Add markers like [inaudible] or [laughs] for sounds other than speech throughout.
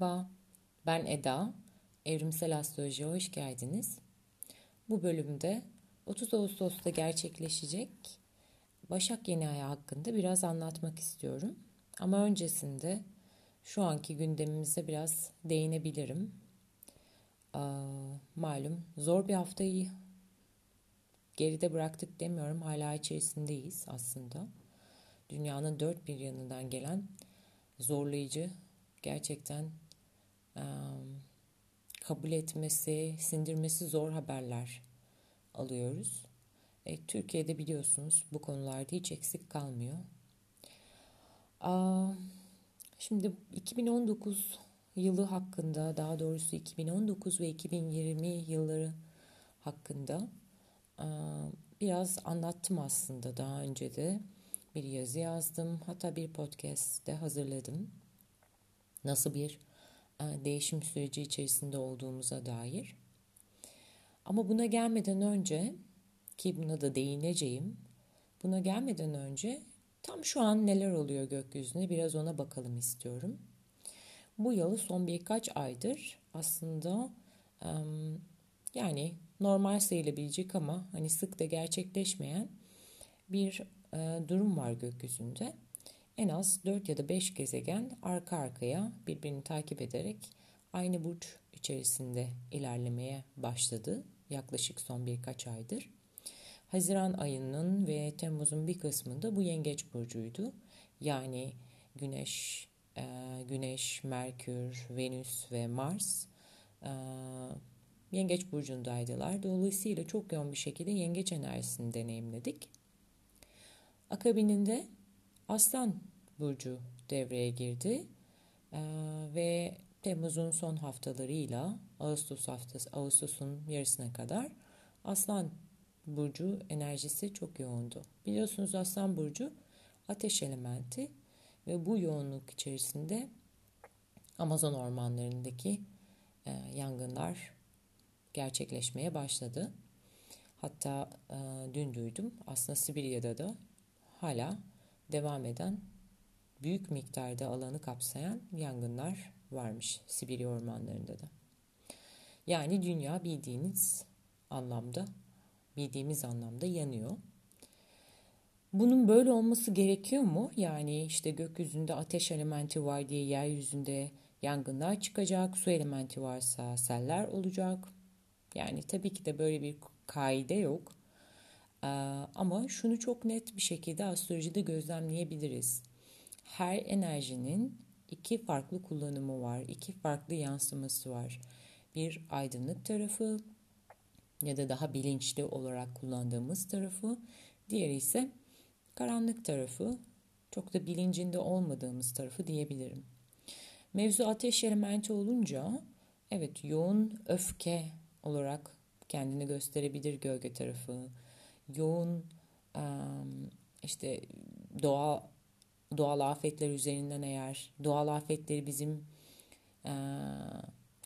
Merhaba, ben Eda. Evrimsel Astroloji'ye hoş geldiniz. Bu bölümde 30 Ağustos'ta gerçekleşecek Başak Yeni Ay hakkında biraz anlatmak istiyorum. Ama öncesinde şu anki gündemimize biraz değinebilirim. Malum zor bir haftayı geride bıraktık demiyorum. Hala içerisindeyiz aslında. Dünyanın dört bir yanından gelen zorlayıcı gerçekten kabul etmesi, sindirmesi zor haberler alıyoruz. E, Türkiye'de biliyorsunuz bu konularda hiç eksik kalmıyor. Aa, şimdi 2019 yılı hakkında, daha doğrusu 2019 ve 2020 yılları hakkında biraz anlattım aslında daha önce de. Bir yazı yazdım, hatta bir podcast de hazırladım nasıl bir değişim süreci içerisinde olduğumuza dair. Ama buna gelmeden önce ki buna da değineceğim. Buna gelmeden önce tam şu an neler oluyor gökyüzünde biraz ona bakalım istiyorum. Bu yılı son birkaç aydır aslında yani normal sayılabilecek ama hani sık da gerçekleşmeyen bir e, durum var gökyüzünde en az 4 ya da 5 gezegen arka arkaya birbirini takip ederek aynı burç içerisinde ilerlemeye başladı yaklaşık son birkaç aydır. Haziran ayının ve Temmuz'un bir kısmında bu yengeç burcuydu. Yani Güneş, e, Güneş, Merkür, Venüs ve Mars e, yengeç burcundaydılar. Dolayısıyla çok yoğun bir şekilde yengeç enerjisini deneyimledik. Akabininde Aslan Burcu devreye girdi ee, ve Temmuz'un son haftalarıyla Ağustos haftası, Ağustos'un yarısına kadar Aslan Burcu enerjisi çok yoğundu. Biliyorsunuz Aslan Burcu ateş elementi ve bu yoğunluk içerisinde Amazon ormanlarındaki e, yangınlar gerçekleşmeye başladı. Hatta e, dün duydum aslında Sibirya'da da hala devam eden büyük miktarda alanı kapsayan yangınlar varmış Sibirya ormanlarında da. Yani dünya bildiğiniz anlamda, bildiğimiz anlamda yanıyor. Bunun böyle olması gerekiyor mu? Yani işte gökyüzünde ateş elementi var diye yeryüzünde yangınlar çıkacak, su elementi varsa seller olacak. Yani tabii ki de böyle bir kaide yok. Ee, ama şunu çok net bir şekilde astrolojide gözlemleyebiliriz. Her enerjinin iki farklı kullanımı var, iki farklı yansıması var. Bir aydınlık tarafı ya da daha bilinçli olarak kullandığımız tarafı, diğeri ise karanlık tarafı, çok da bilincinde olmadığımız tarafı diyebilirim. Mevzu ateş elementi olunca evet yoğun öfke olarak kendini gösterebilir gölge tarafı, yoğun işte doğal doğal afetler üzerinden eğer doğal afetleri bizim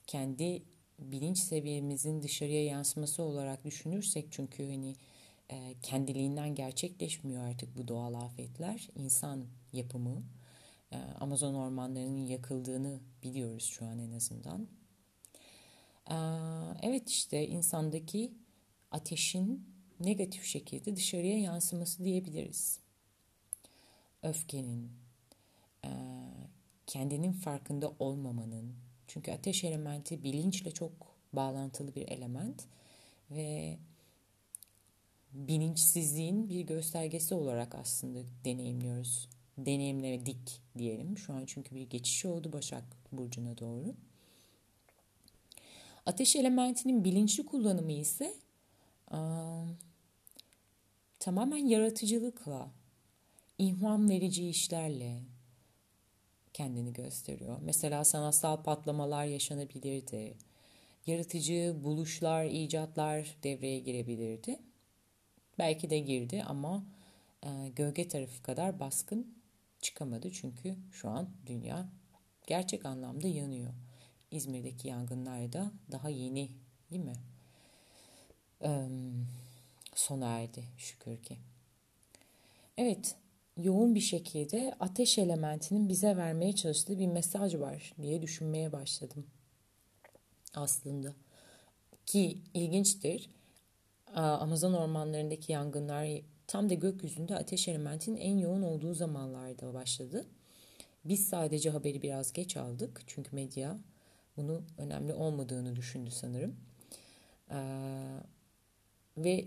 kendi bilinç seviyemizin dışarıya yansıması olarak düşünürsek çünkü hani kendiliğinden gerçekleşmiyor artık bu doğal afetler insan yapımı Amazon ormanlarının yakıldığını biliyoruz şu an en azından. Evet işte insandaki ateşin negatif şekilde dışarıya yansıması diyebiliriz. Öfkenin, kendinin farkında olmamanın, çünkü ateş elementi bilinçle çok bağlantılı bir element ve bilinçsizliğin bir göstergesi olarak aslında deneyimliyoruz. Deneyimledik diyelim. Şu an çünkü bir geçiş oldu Başak Burcu'na doğru. Ateş elementinin bilinçli kullanımı ise tamamen yaratıcılıkla, ihmam verici işlerle kendini gösteriyor. Mesela sanatsal patlamalar yaşanabilirdi. Yaratıcı buluşlar, icatlar devreye girebilirdi. Belki de girdi ama e, gölge tarafı kadar baskın çıkamadı çünkü şu an dünya gerçek anlamda yanıyor. İzmir'deki yangınlar da daha yeni değil mi? Ee, sona erdi şükür ki. Evet yoğun bir şekilde ateş elementinin bize vermeye çalıştığı bir mesaj var diye düşünmeye başladım aslında. Ki ilginçtir. Amazon ormanlarındaki yangınlar tam da gökyüzünde ateş elementinin en yoğun olduğu zamanlarda başladı. Biz sadece haberi biraz geç aldık çünkü medya bunu önemli olmadığını düşündü sanırım. Ee, ve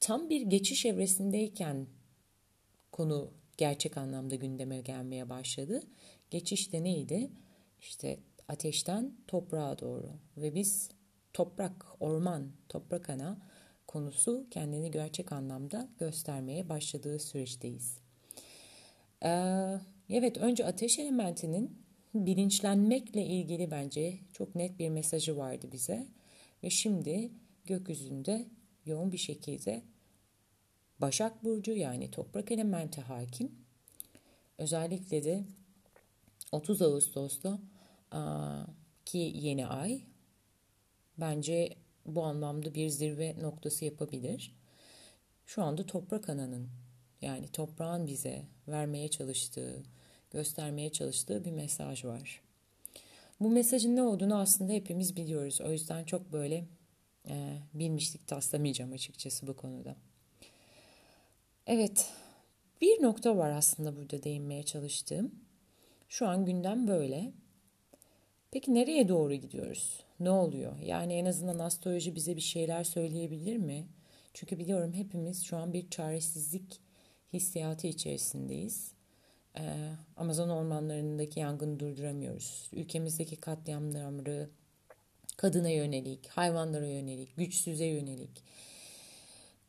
tam bir geçiş evresindeyken konu gerçek anlamda gündeme gelmeye başladı. Geçiş de neydi? İşte ateşten toprağa doğru ve biz toprak, orman, toprak ana konusu kendini gerçek anlamda göstermeye başladığı süreçteyiz. Ee, evet önce ateş elementinin bilinçlenmekle ilgili bence çok net bir mesajı vardı bize ve şimdi gökyüzünde yoğun bir şekilde Başak Burcu yani toprak elementi hakim. Özellikle de 30 Ağustos'ta ki yeni ay bence bu anlamda bir zirve noktası yapabilir. Şu anda toprak ananın yani toprağın bize vermeye çalıştığı, göstermeye çalıştığı bir mesaj var. Bu mesajın ne olduğunu aslında hepimiz biliyoruz. O yüzden çok böyle e, bilmişlik taslamayacağım açıkçası bu konuda. Evet, bir nokta var aslında burada değinmeye çalıştığım. Şu an gündem böyle. Peki nereye doğru gidiyoruz? Ne oluyor? Yani en azından astroloji bize bir şeyler söyleyebilir mi? Çünkü biliyorum hepimiz şu an bir çaresizlik hissiyatı içerisindeyiz. Ee, Amazon ormanlarındaki yangını durduramıyoruz. Ülkemizdeki katliamları kadına yönelik, hayvanlara yönelik, güçsüze yönelik.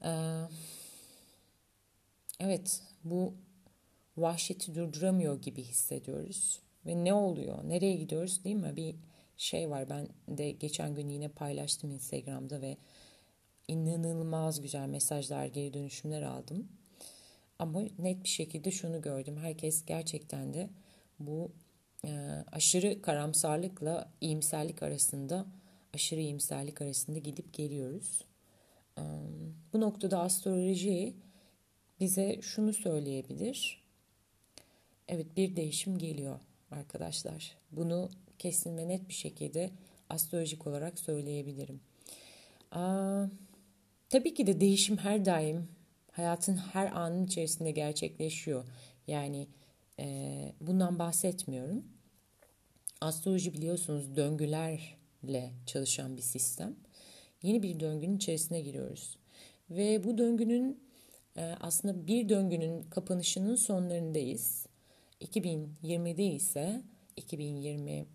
Ee, evet, bu vahşeti durduramıyor gibi hissediyoruz. Ve ne oluyor? Nereye gidiyoruz değil mi? Bir şey var. Ben de geçen gün yine paylaştım Instagram'da ve inanılmaz güzel mesajlar, geri dönüşümler aldım. Ama net bir şekilde şunu gördüm. Herkes gerçekten de bu aşırı karamsarlıkla iyimserlik arasında aşırı iyimserlik arasında gidip geliyoruz. E, bu noktada astroloji bize şunu söyleyebilir. Evet bir değişim geliyor arkadaşlar. Bunu kesin ve net bir şekilde astrolojik olarak söyleyebilirim. Aa, tabii ki de değişim her daim hayatın her anın içerisinde gerçekleşiyor. Yani e, bundan bahsetmiyorum. Astroloji biliyorsunuz döngülerle çalışan bir sistem. Yeni bir döngünün içerisine giriyoruz. Ve bu döngünün e, aslında bir döngünün kapanışının sonlarındayız. 2020'de ise 2020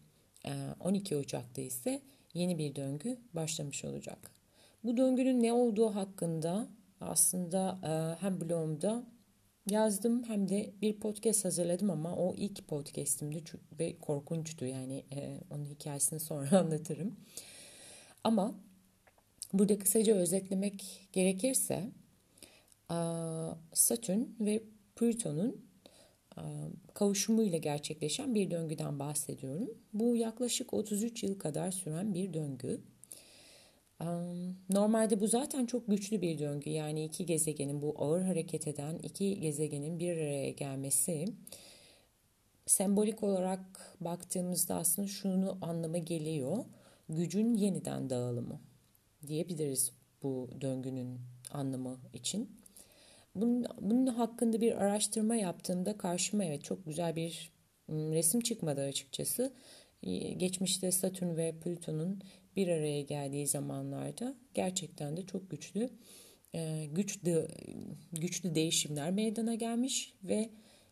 12 e, Ocak'ta ise yeni bir döngü başlamış olacak. Bu döngünün ne olduğu hakkında aslında e, hem blogumda yazdım hem de bir podcast hazırladım ama o ilk podcastimdi ve korkunçtu yani e, onun hikayesini [laughs] sonra anlatırım. Ama burada kısaca özetlemek gerekirse Satürn ve Plüton'un kavuşumuyla gerçekleşen bir döngüden bahsediyorum. Bu yaklaşık 33 yıl kadar süren bir döngü. Normalde bu zaten çok güçlü bir döngü. Yani iki gezegenin bu ağır hareket eden iki gezegenin bir araya gelmesi sembolik olarak baktığımızda aslında şunu anlama geliyor. Gücün yeniden dağılımı diyebiliriz bu döngünün anlamı için. Bunun, bunun hakkında bir araştırma yaptığımda karşıma evet çok güzel bir resim çıkmadı açıkçası. Geçmişte Satürn ve Plüton'un bir araya geldiği zamanlarda gerçekten de çok güçlü güçlü güçlü değişimler meydana gelmiş ve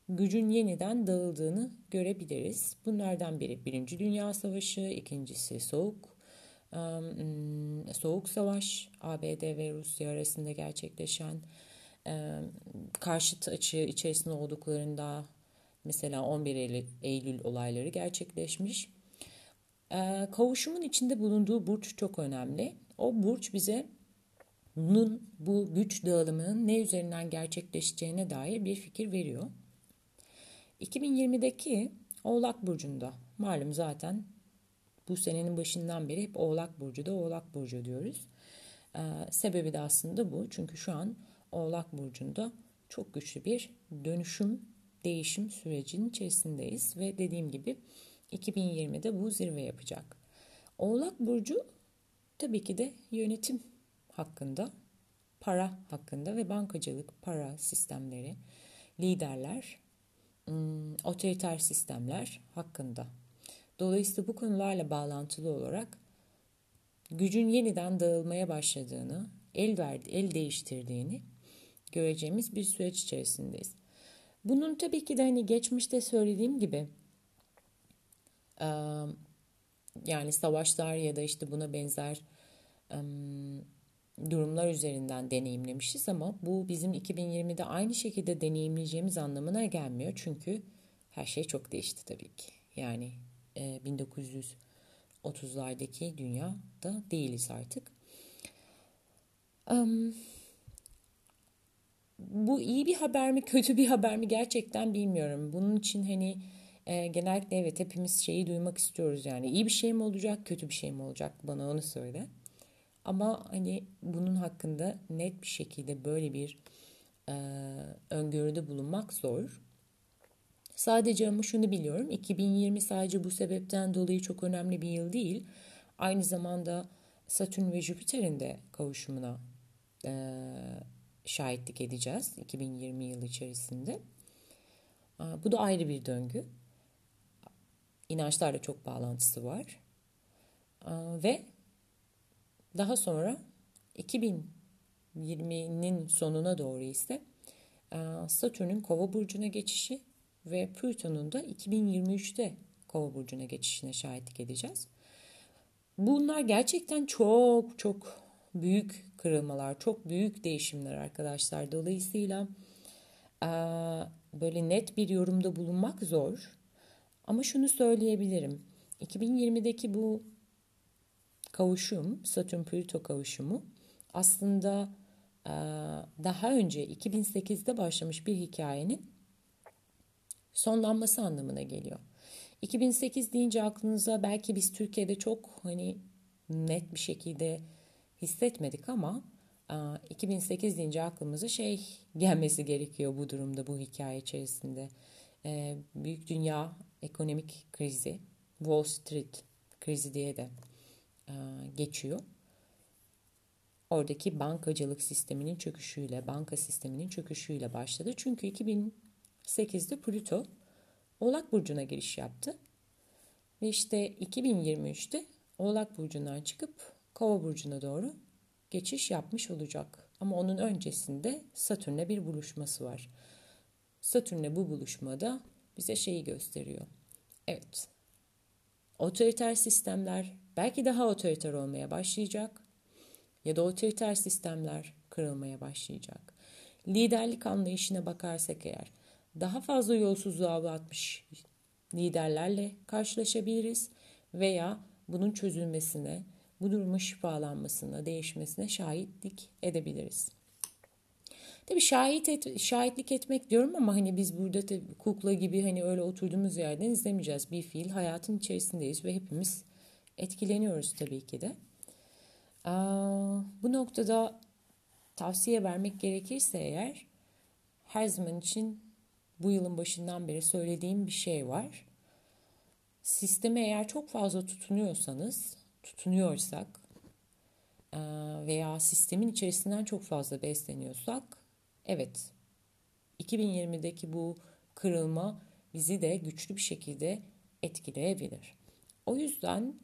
gücün yeniden dağıldığını görebiliriz. Bunlardan biri Birinci Dünya Savaşı, ikincisi Soğuk Soğuk Savaş, ABD ve Rusya arasında gerçekleşen e, karşıt açı içerisinde olduklarında mesela 11 Eylül, Eylül olayları gerçekleşmiş. E, kavuşumun içinde bulunduğu burç çok önemli. O burç bize bunun bu güç dağılımının ne üzerinden gerçekleşeceğine dair bir fikir veriyor. 2020'deki Oğlak Burcu'nda malum zaten bu senenin başından beri hep Oğlak Burcu'da Oğlak Burcu diyoruz. Ee, sebebi de aslında bu çünkü şu an Oğlak Burcu'nda çok güçlü bir dönüşüm, değişim sürecinin içerisindeyiz ve dediğim gibi 2020'de bu zirve yapacak. Oğlak Burcu tabii ki de yönetim hakkında, para hakkında ve bankacılık, para sistemleri, liderler, hmm, otoriter sistemler hakkında. Dolayısıyla bu konularla bağlantılı olarak gücün yeniden dağılmaya başladığını, el verdi, el değiştirdiğini göreceğimiz bir süreç içerisindeyiz. Bunun tabii ki de hani geçmişte söylediğim gibi yani savaşlar ya da işte buna benzer durumlar üzerinden deneyimlemişiz ama bu bizim 2020'de aynı şekilde deneyimleyeceğimiz anlamına gelmiyor. Çünkü her şey çok değişti tabii ki. Yani 1930'lardaki dünyada değiliz artık. Bu iyi bir haber mi kötü bir haber mi gerçekten bilmiyorum. Bunun için hani e, genellikle evet hepimiz şeyi duymak istiyoruz yani. iyi bir şey mi olacak kötü bir şey mi olacak bana onu söyle. Ama hani bunun hakkında net bir şekilde böyle bir e, öngörüde bulunmak zor. Sadece ama şunu biliyorum 2020 sadece bu sebepten dolayı çok önemli bir yıl değil. Aynı zamanda Satürn ve Jüpiter'in de kavuşumuna e, şahitlik edeceğiz 2020 yılı içerisinde. Bu da ayrı bir döngü. İnançlarla çok bağlantısı var. Ve daha sonra 2020'nin sonuna doğru ise Satürn'ün Kova burcuna geçişi ve Plüton'un da 2023'te Kova burcuna geçişine şahitlik edeceğiz. Bunlar gerçekten çok çok büyük kırılmalar, çok büyük değişimler arkadaşlar. Dolayısıyla böyle net bir yorumda bulunmak zor. Ama şunu söyleyebilirim. 2020'deki bu kavuşum, Satürn-Plüto kavuşumu aslında daha önce 2008'de başlamış bir hikayenin sonlanması anlamına geliyor. 2008 deyince aklınıza belki biz Türkiye'de çok hani net bir şekilde hissetmedik ama 2008 deyince aklımıza şey [laughs] gelmesi gerekiyor bu durumda, bu hikaye içerisinde. Büyük dünya ekonomik krizi, Wall Street krizi diye de geçiyor. Oradaki bankacılık sisteminin çöküşüyle, banka sisteminin çöküşüyle başladı. Çünkü 2008'de Plüto Oğlak Burcu'na giriş yaptı. Ve işte 2023'te Oğlak Burcu'ndan çıkıp Kova burcuna doğru geçiş yapmış olacak. Ama onun öncesinde Satürn'le bir buluşması var. Satürn'le bu buluşmada bize şeyi gösteriyor. Evet. Otoriter sistemler belki daha otoriter olmaya başlayacak ya da otoriter sistemler kırılmaya başlayacak. Liderlik anlayışına bakarsak eğer daha fazla yolsuzluğa uğratmış liderlerle karşılaşabiliriz veya bunun çözülmesine bu durumun şifalanmasına, değişmesine şahitlik edebiliriz. Tabii şahit et, şahitlik etmek diyorum ama hani biz burada tabii kukla gibi hani öyle oturduğumuz yerden izlemeyeceğiz. Bir fiil hayatın içerisindeyiz ve hepimiz etkileniyoruz tabii ki de. Aa, bu noktada tavsiye vermek gerekirse eğer her zaman için bu yılın başından beri söylediğim bir şey var. Sisteme eğer çok fazla tutunuyorsanız tutunuyorsak veya sistemin içerisinden çok fazla besleniyorsak evet 2020'deki bu kırılma bizi de güçlü bir şekilde etkileyebilir. O yüzden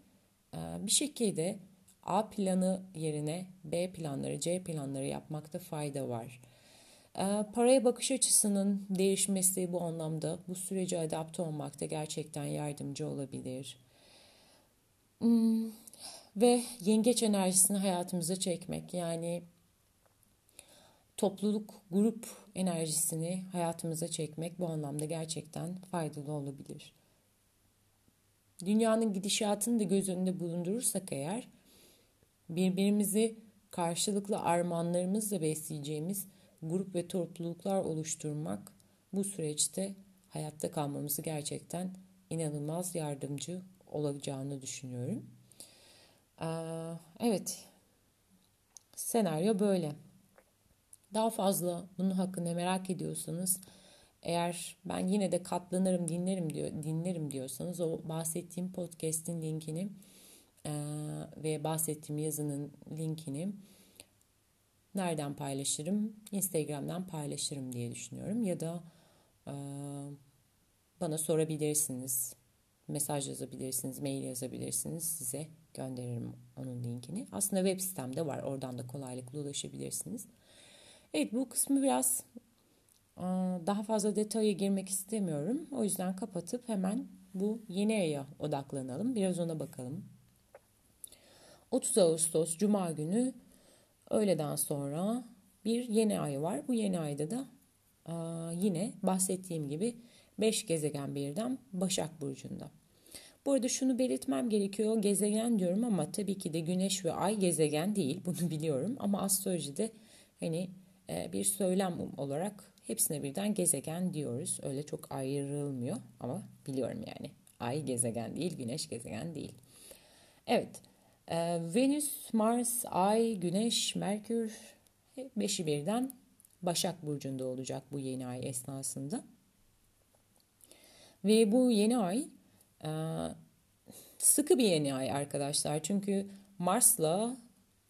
bir şekilde A planı yerine B planları, C planları yapmakta fayda var. Paraya bakış açısının değişmesi bu anlamda bu sürece adapte olmakta gerçekten yardımcı olabilir. Hmm, ve yengeç enerjisini hayatımıza çekmek yani topluluk, grup enerjisini hayatımıza çekmek bu anlamda gerçekten faydalı olabilir. Dünyanın gidişatını da göz önünde bulundurursak eğer birbirimizi karşılıklı armağanlarımızla besleyeceğimiz grup ve topluluklar oluşturmak bu süreçte hayatta kalmamızı gerçekten inanılmaz yardımcı olacağını düşünüyorum. Evet. Senaryo böyle. Daha fazla bunun hakkında merak ediyorsanız eğer ben yine de katlanırım dinlerim diyor dinlerim diyorsanız o bahsettiğim podcast'in linkini e, ve bahsettiğim yazının linkini nereden paylaşırım? Instagram'dan paylaşırım diye düşünüyorum ya da e, bana sorabilirsiniz. Mesaj yazabilirsiniz, mail yazabilirsiniz. Size gönderirim onun linkini. Aslında web sitemde var. Oradan da kolaylıkla ulaşabilirsiniz. Evet bu kısmı biraz daha fazla detaya girmek istemiyorum. O yüzden kapatıp hemen bu yeni aya odaklanalım. Biraz ona bakalım. 30 Ağustos Cuma günü öğleden sonra bir yeni ay var. Bu yeni ayda da yine bahsettiğim gibi 5 gezegen birden Başak Burcu'nda. Bu arada şunu belirtmem gerekiyor. Gezegen diyorum ama tabii ki de Güneş ve Ay gezegen değil. [laughs] Bunu biliyorum. Ama astrolojide hani e, bir söylem olarak hepsine birden gezegen diyoruz. Öyle çok ayrılmıyor ama biliyorum yani. Ay gezegen değil, Güneş gezegen değil. Evet. E, Venüs, Mars, Ay, Güneş, Merkür beşi birden Başak Burcu'nda olacak bu yeni ay esnasında. Ve bu yeni ay e, sıkı bir yeni ay arkadaşlar. Çünkü Mars'la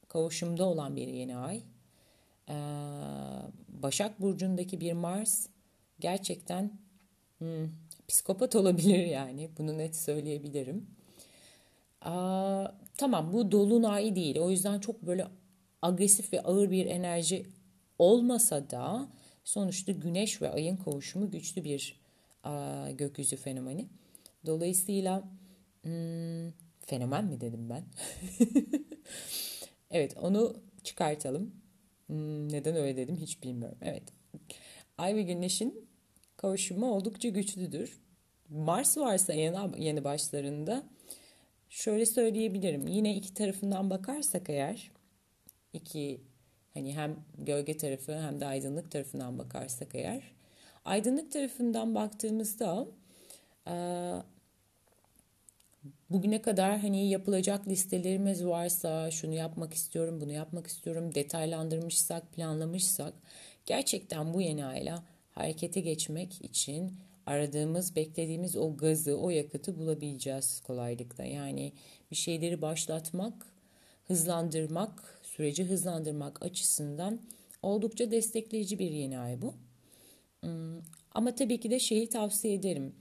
kavuşumda olan bir yeni ay. E, Başak Burcu'ndaki bir Mars gerçekten hmm, psikopat olabilir yani. Bunu net söyleyebilirim. Aa, tamam bu dolunay değil. O yüzden çok böyle agresif ve ağır bir enerji olmasa da sonuçta güneş ve ayın kavuşumu güçlü bir a, gökyüzü fenomeni. Dolayısıyla hmm, fenomen mi dedim ben? [laughs] evet onu çıkartalım. Hmm, neden öyle dedim hiç bilmiyorum. Evet. Ay ve Güneş'in kavuşumu oldukça güçlüdür. Mars varsa yeni, yeni başlarında şöyle söyleyebilirim. Yine iki tarafından bakarsak eğer iki hani hem gölge tarafı hem de aydınlık tarafından bakarsak eğer aydınlık tarafından baktığımızda bugüne kadar hani yapılacak listelerimiz varsa şunu yapmak istiyorum, bunu yapmak istiyorum, detaylandırmışsak, planlamışsak gerçekten bu yeni ayla harekete geçmek için aradığımız, beklediğimiz o gazı, o yakıtı bulabileceğiz kolaylıkla. Yani bir şeyleri başlatmak, hızlandırmak, süreci hızlandırmak açısından oldukça destekleyici bir yeni ay bu. Hmm, ama tabii ki de şeyi tavsiye ederim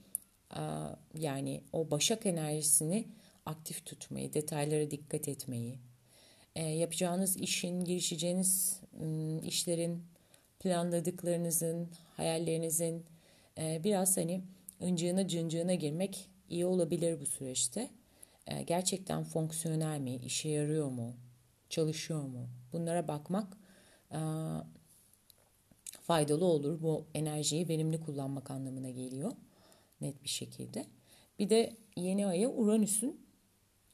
yani o başak enerjisini aktif tutmayı, detaylara dikkat etmeyi, yapacağınız işin, girişeceğiniz işlerin, planladıklarınızın, hayallerinizin biraz hani öncığına cıncığına girmek iyi olabilir bu süreçte. Gerçekten fonksiyonel mi, işe yarıyor mu, çalışıyor mu? Bunlara bakmak faydalı olur. Bu enerjiyi verimli kullanmak anlamına geliyor net bir şekilde. Bir de yeni aya Uranüs'ün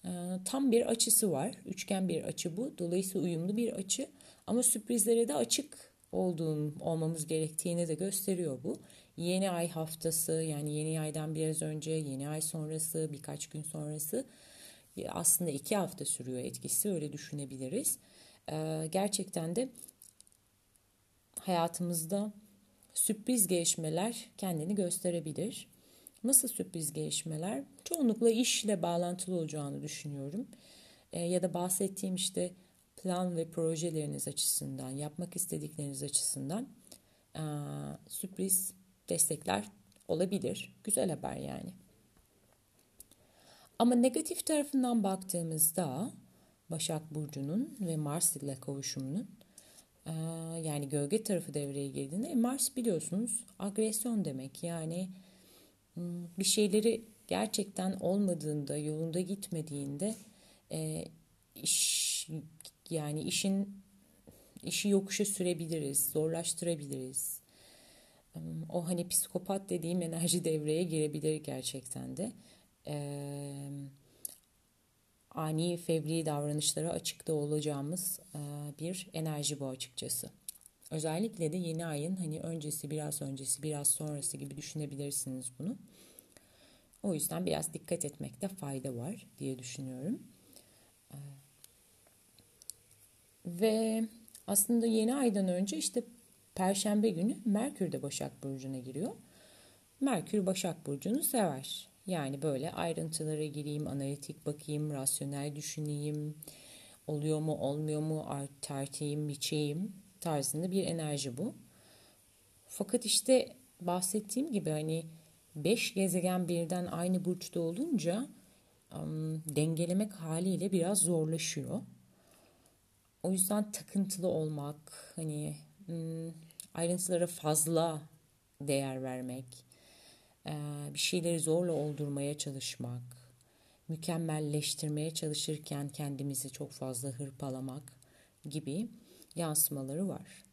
e, tam bir açısı var. Üçgen bir açı bu. Dolayısıyla uyumlu bir açı. Ama sürprizlere de açık olduğum olmamız gerektiğini de gösteriyor bu. Yeni ay haftası yani yeni aydan biraz önce, yeni ay sonrası, birkaç gün sonrası aslında iki hafta sürüyor etkisi öyle düşünebiliriz. Ee, gerçekten de hayatımızda sürpriz gelişmeler kendini gösterebilir. Nasıl sürpriz gelişmeler? Çoğunlukla işle bağlantılı olacağını düşünüyorum. E, ya da bahsettiğim işte plan ve projeleriniz açısından, yapmak istedikleriniz açısından e, sürpriz destekler olabilir. Güzel haber yani. Ama negatif tarafından baktığımızda Başak Burcu'nun ve Mars ile kavuşumunun e, yani gölge tarafı devreye girdiğinde Mars biliyorsunuz agresyon demek. Yani bir şeyleri gerçekten olmadığında, yolunda gitmediğinde e, iş yani işin işi yokuşa sürebiliriz, zorlaştırabiliriz. Hmm, o hani psikopat dediğim enerji devreye girebilir gerçekten de. Ee, ani fevri davranışlara açıkta olacağımız e, bir enerji bu açıkçası. Özellikle de yeni ayın hani öncesi, biraz öncesi, biraz sonrası gibi düşünebilirsiniz bunu. O yüzden biraz dikkat etmekte fayda var diye düşünüyorum. Ve aslında yeni aydan önce işte Perşembe günü Merkür de Başak Burcu'na giriyor. Merkür Başak Burcu'nu sever. Yani böyle ayrıntılara gireyim, analitik bakayım, rasyonel düşüneyim, oluyor mu olmuyor mu tartayım, biçeyim tarzında bir enerji bu. Fakat işte bahsettiğim gibi hani 5 gezegen birden aynı burçta olunca dengelemek haliyle biraz zorlaşıyor. O yüzden takıntılı olmak, hani um, ayrıntılara fazla değer vermek, bir şeyleri zorla oldurmaya çalışmak, mükemmelleştirmeye çalışırken kendimizi çok fazla hırpalamak gibi yansımaları var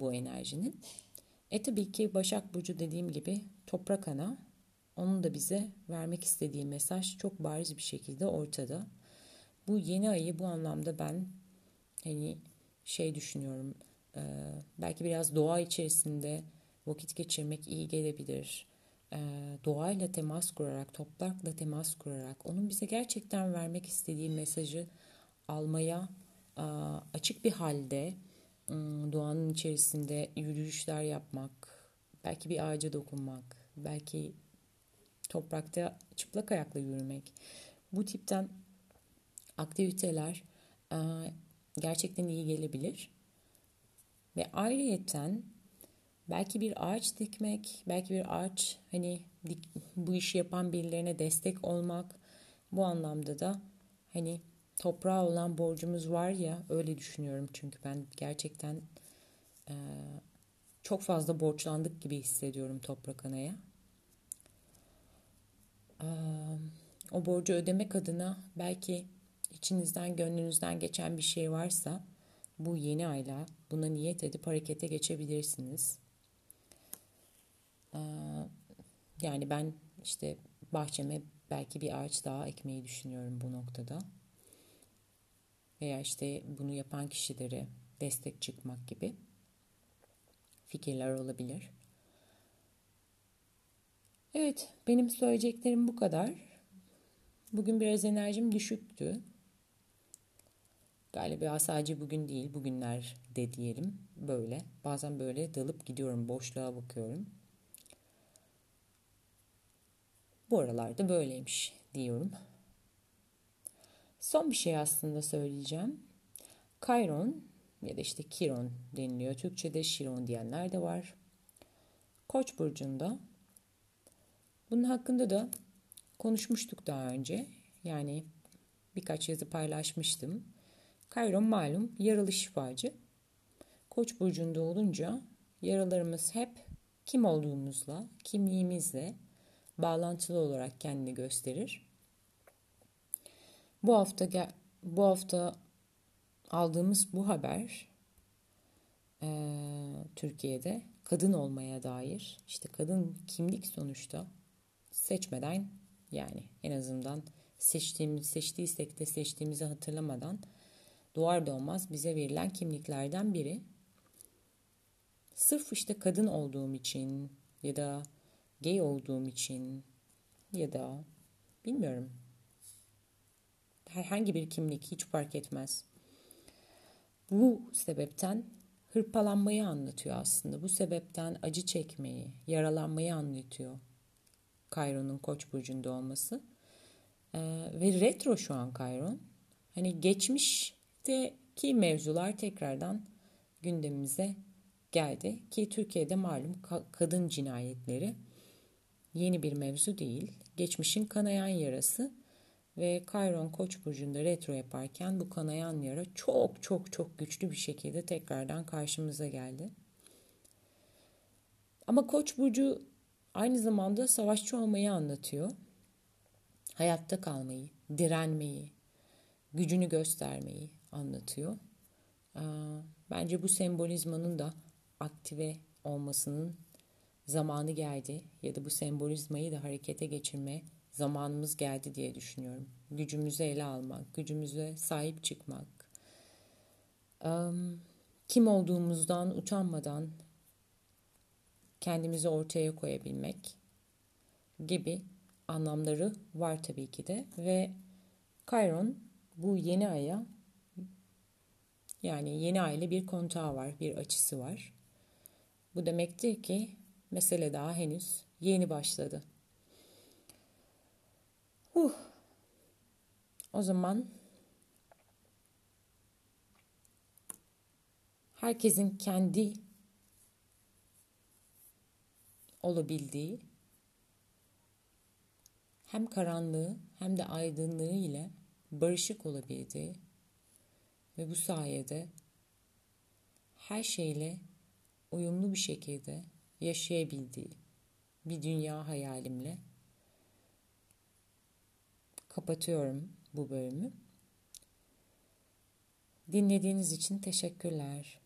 bu enerjinin. E tabii ki Başak Burcu dediğim gibi toprak ana. Onun da bize vermek istediği mesaj çok bariz bir şekilde ortada. Bu yeni ayı bu anlamda ben hani şey düşünüyorum. E, belki biraz doğa içerisinde vakit geçirmek iyi gelebilir. E, doğayla temas kurarak, toprakla temas kurarak onun bize gerçekten vermek istediği mesajı almaya e, açık bir halde Hmm, doğanın içerisinde yürüyüşler yapmak, belki bir ağaca dokunmak, belki toprakta çıplak ayakla yürümek. Bu tipten aktiviteler e, gerçekten iyi gelebilir. Ve ayrıyeten belki bir ağaç dikmek, belki bir ağaç hani bu işi yapan birilerine destek olmak bu anlamda da hani toprağa olan borcumuz var ya öyle düşünüyorum çünkü ben gerçekten e, çok fazla borçlandık gibi hissediyorum toprak anaya. E, o borcu ödemek adına belki içinizden gönlünüzden geçen bir şey varsa bu yeni ayla buna niyet edip harekete geçebilirsiniz. E, yani ben işte bahçeme belki bir ağaç daha ekmeyi düşünüyorum bu noktada veya işte bunu yapan kişilere destek çıkmak gibi fikirler olabilir. Evet, benim söyleyeceklerim bu kadar. Bugün biraz enerjim düşüktü. Galiba sadece bugün değil, bugünler de diyelim böyle. Bazen böyle dalıp gidiyorum, boşluğa bakıyorum. Bu aralarda böyleymiş diyorum. Son bir şey aslında söyleyeceğim. Chiron ya da işte Kiron deniliyor. Türkçe'de Şiron diyenler de var. Koç burcunda. Bunun hakkında da konuşmuştuk daha önce. Yani birkaç yazı paylaşmıştım. Chiron malum yaralı şifacı. Koç burcunda olunca yaralarımız hep kim olduğumuzla, kimliğimizle bağlantılı olarak kendini gösterir. Bu hafta bu hafta aldığımız bu haber e, Türkiye'de kadın olmaya dair işte kadın kimlik sonuçta seçmeden yani en azından seçtiğimiz seçtiysek de seçtiğimizi hatırlamadan doğar doğmaz bize verilen kimliklerden biri. Sırf işte kadın olduğum için ya da gay olduğum için ya da bilmiyorum herhangi bir kimlik hiç fark etmez. Bu sebepten hırpalanmayı anlatıyor aslında. Bu sebepten acı çekmeyi, yaralanmayı anlatıyor. Kayron'un Koç burcunda olması. Ee, ve retro şu an Kayron. Hani geçmişteki mevzular tekrardan gündemimize geldi ki Türkiye'de malum kadın cinayetleri yeni bir mevzu değil. Geçmişin kanayan yarası ve Chiron Koç burcunda retro yaparken bu kanayan yara çok çok çok güçlü bir şekilde tekrardan karşımıza geldi. Ama Koç burcu aynı zamanda savaşçı olmayı anlatıyor. Hayatta kalmayı, direnmeyi, gücünü göstermeyi anlatıyor. Bence bu sembolizmanın da aktive olmasının zamanı geldi ya da bu sembolizmayı da harekete geçirme zamanımız geldi diye düşünüyorum. Gücümüzü ele almak, gücümüze sahip çıkmak, kim olduğumuzdan utanmadan kendimizi ortaya koyabilmek gibi anlamları var tabii ki de ve Chiron bu yeni aya yani yeni ayla bir kontağı var, bir açısı var. Bu demektir ki mesele daha henüz yeni başladı. Uh. O zaman herkesin kendi olabildiği hem karanlığı hem de aydınlığı ile barışık olabildiği ve bu sayede her şeyle uyumlu bir şekilde yaşayabildiği bir dünya hayalimle kapatıyorum bu bölümü. Dinlediğiniz için teşekkürler.